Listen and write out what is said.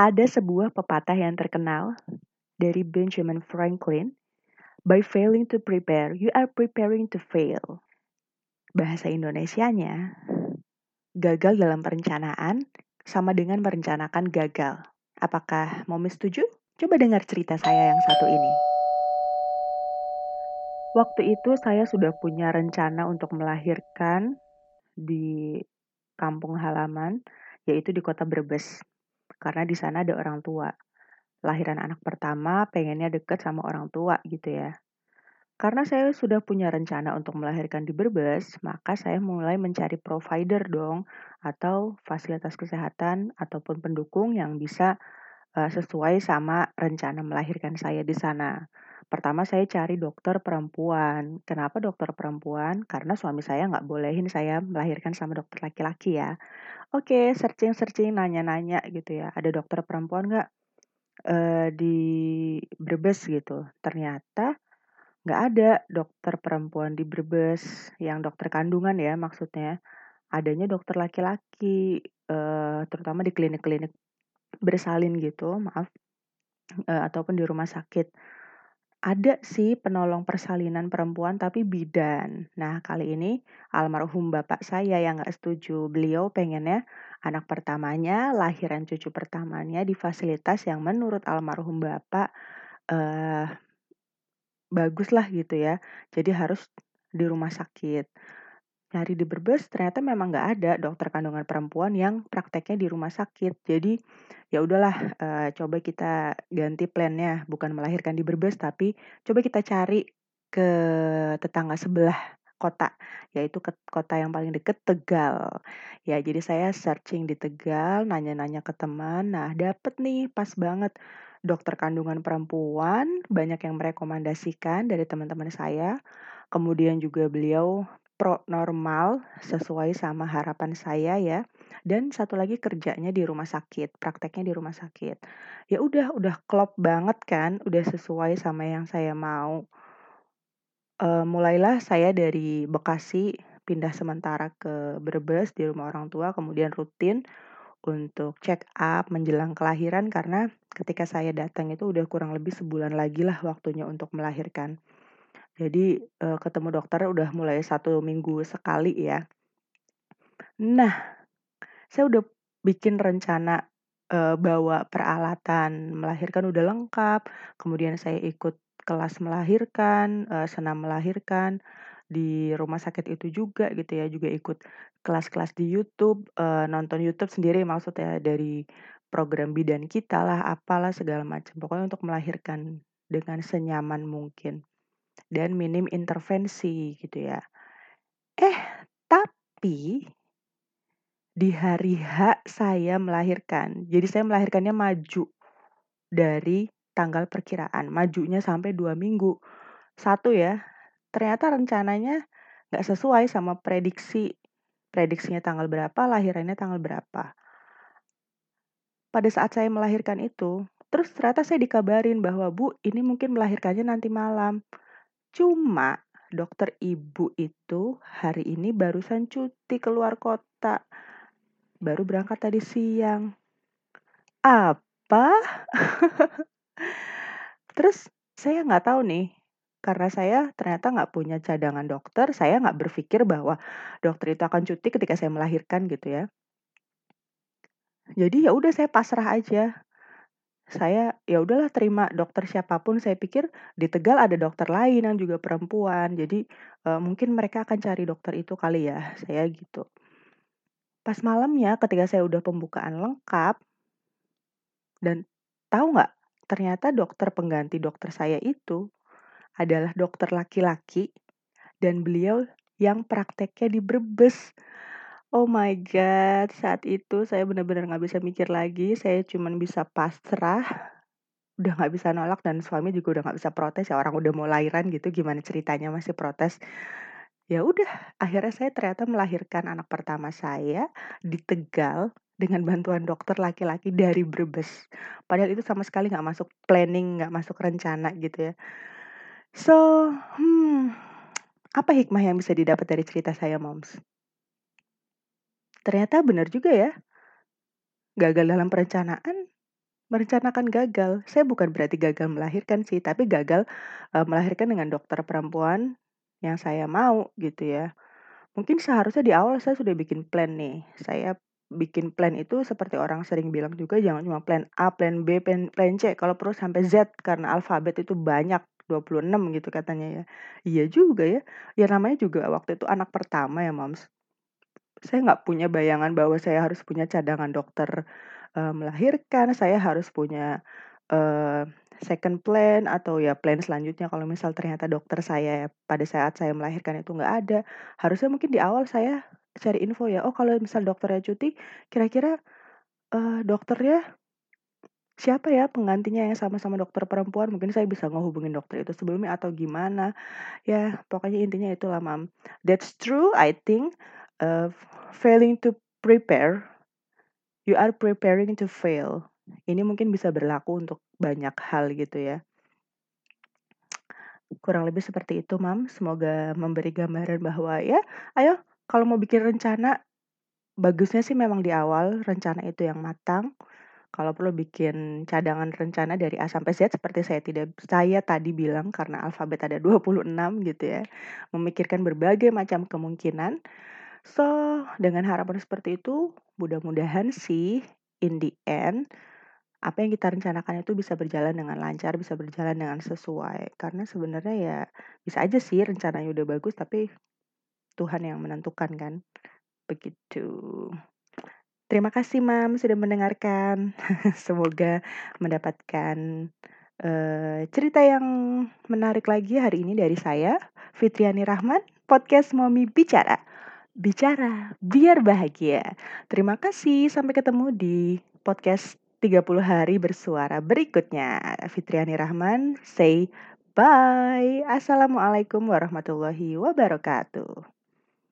Ada sebuah pepatah yang terkenal dari Benjamin Franklin, By failing to prepare, you are preparing to fail. Bahasa Indonesianya, gagal dalam perencanaan sama dengan merencanakan gagal. Apakah mau setuju? Coba dengar cerita saya yang satu ini. Waktu itu saya sudah punya rencana untuk melahirkan di kampung halaman, yaitu di kota Brebes. Karena di sana ada orang tua lahiran anak pertama pengennya deket sama orang tua gitu ya. Karena saya sudah punya rencana untuk melahirkan di Brebes, maka saya mulai mencari provider dong atau fasilitas kesehatan ataupun pendukung yang bisa uh, sesuai sama rencana melahirkan saya di sana. Pertama saya cari dokter perempuan. Kenapa dokter perempuan? Karena suami saya nggak bolehin saya melahirkan sama dokter laki-laki ya. Oke, searching-searching, nanya-nanya gitu ya. Ada dokter perempuan nggak? uh, di Brebes gitu. Ternyata nggak ada dokter perempuan di Brebes yang dokter kandungan ya maksudnya. Adanya dokter laki-laki, uh, terutama di klinik-klinik bersalin gitu, maaf, uh, ataupun di rumah sakit. Ada sih penolong persalinan perempuan tapi bidan. Nah kali ini almarhum bapak saya yang nggak setuju. Beliau pengennya anak pertamanya, lahiran cucu pertamanya di fasilitas yang menurut almarhum bapak uh, bagus lah gitu ya. Jadi harus di rumah sakit nyari di Brebes ternyata memang nggak ada dokter kandungan perempuan yang prakteknya di rumah sakit. Jadi ya udahlah uh, coba kita ganti plannya bukan melahirkan di Brebes tapi coba kita cari ke tetangga sebelah kota yaitu ke kota yang paling deket Tegal. Ya jadi saya searching di Tegal, nanya-nanya ke teman. Nah, dapet nih pas banget dokter kandungan perempuan, banyak yang merekomendasikan dari teman-teman saya. Kemudian juga beliau pro normal sesuai sama harapan saya ya. Dan satu lagi kerjanya di rumah sakit, prakteknya di rumah sakit. Ya udah, udah klop banget kan, udah sesuai sama yang saya mau. Uh, mulailah saya dari Bekasi pindah sementara ke Brebes di rumah orang tua, kemudian rutin untuk check up menjelang kelahiran karena ketika saya datang itu udah kurang lebih sebulan lagi lah waktunya untuk melahirkan. Jadi uh, ketemu dokter udah mulai satu minggu sekali ya. Nah, saya udah bikin rencana uh, bawa peralatan melahirkan udah lengkap. Kemudian saya ikut kelas melahirkan, uh, senam melahirkan di rumah sakit itu juga gitu ya. Juga ikut kelas-kelas di YouTube, uh, nonton YouTube sendiri maksudnya dari program bidan kita lah, apalah segala macam. Pokoknya untuk melahirkan dengan senyaman mungkin dan minim intervensi gitu ya. Eh, tapi di hari H saya melahirkan. Jadi saya melahirkannya maju dari tanggal perkiraan. Majunya sampai dua minggu. Satu ya, ternyata rencananya nggak sesuai sama prediksi. Prediksinya tanggal berapa, lahirannya tanggal berapa. Pada saat saya melahirkan itu, terus ternyata saya dikabarin bahwa Bu, ini mungkin melahirkannya nanti malam. Cuma dokter ibu itu hari ini barusan cuti keluar kota. Baru berangkat tadi siang. Apa? Terus saya nggak tahu nih, karena saya ternyata nggak punya cadangan dokter, saya nggak berpikir bahwa dokter itu akan cuti ketika saya melahirkan gitu ya. Jadi ya udah saya pasrah aja saya ya udahlah terima dokter siapa pun. Saya pikir di Tegal ada dokter lain yang juga perempuan. Jadi uh, mungkin mereka akan cari dokter itu kali ya saya gitu. Pas malamnya ketika saya udah pembukaan lengkap dan tahu nggak ternyata dokter pengganti dokter saya itu adalah dokter laki-laki dan beliau yang prakteknya di Brebes Oh my god, saat itu saya benar-benar nggak bisa mikir lagi, saya cuman bisa pasrah, udah nggak bisa nolak dan suami juga udah nggak bisa protes ya orang udah mau lahiran gitu gimana ceritanya masih protes. Ya udah, akhirnya saya ternyata melahirkan anak pertama saya di Tegal dengan bantuan dokter laki-laki dari Brebes. Padahal itu sama sekali nggak masuk planning, nggak masuk rencana gitu ya. So, hmm, apa hikmah yang bisa didapat dari cerita saya, Moms? Ternyata benar juga ya. Gagal dalam perencanaan merencanakan gagal. Saya bukan berarti gagal melahirkan sih, tapi gagal uh, melahirkan dengan dokter perempuan yang saya mau gitu ya. Mungkin seharusnya di awal saya sudah bikin plan nih. Saya bikin plan itu seperti orang sering bilang juga jangan cuma plan A, plan B, plan, plan C, kalau perlu sampai Z karena alfabet itu banyak 26 gitu katanya ya. Iya juga ya. Ya namanya juga waktu itu anak pertama ya, Moms. Saya nggak punya bayangan bahwa saya harus punya cadangan dokter uh, melahirkan, saya harus punya uh, second plan atau ya plan selanjutnya kalau misal ternyata dokter saya pada saat saya melahirkan itu nggak ada, harusnya mungkin di awal saya cari info ya, oh kalau misal dokternya cuti, kira-kira uh, dokternya siapa ya penggantinya yang sama-sama dokter perempuan? Mungkin saya bisa ngehubungin dokter itu sebelumnya atau gimana. Ya, pokoknya intinya itulah, Mam. That's true, I think. Uh, failing to prepare, you are preparing to fail. Ini mungkin bisa berlaku untuk banyak hal gitu ya. Kurang lebih seperti itu, Mam. Semoga memberi gambaran bahwa ya, ayo kalau mau bikin rencana, bagusnya sih memang di awal rencana itu yang matang. Kalau perlu bikin cadangan rencana dari A sampai Z seperti saya tidak saya tadi bilang karena alfabet ada 26 gitu ya. Memikirkan berbagai macam kemungkinan. So, dengan harapan seperti itu, mudah-mudahan sih in the end apa yang kita rencanakan itu bisa berjalan dengan lancar, bisa berjalan dengan sesuai. Karena sebenarnya ya bisa aja sih rencananya udah bagus tapi Tuhan yang menentukan kan. Begitu. Terima kasih Mam sudah mendengarkan. Semoga mendapatkan uh, cerita yang menarik lagi hari ini dari saya, Fitriani Rahman, podcast Momi Bicara. Bicara biar bahagia. Terima kasih, sampai ketemu di podcast 30 hari bersuara berikutnya. Fitriani Rahman, say bye. Assalamualaikum warahmatullahi wabarakatuh.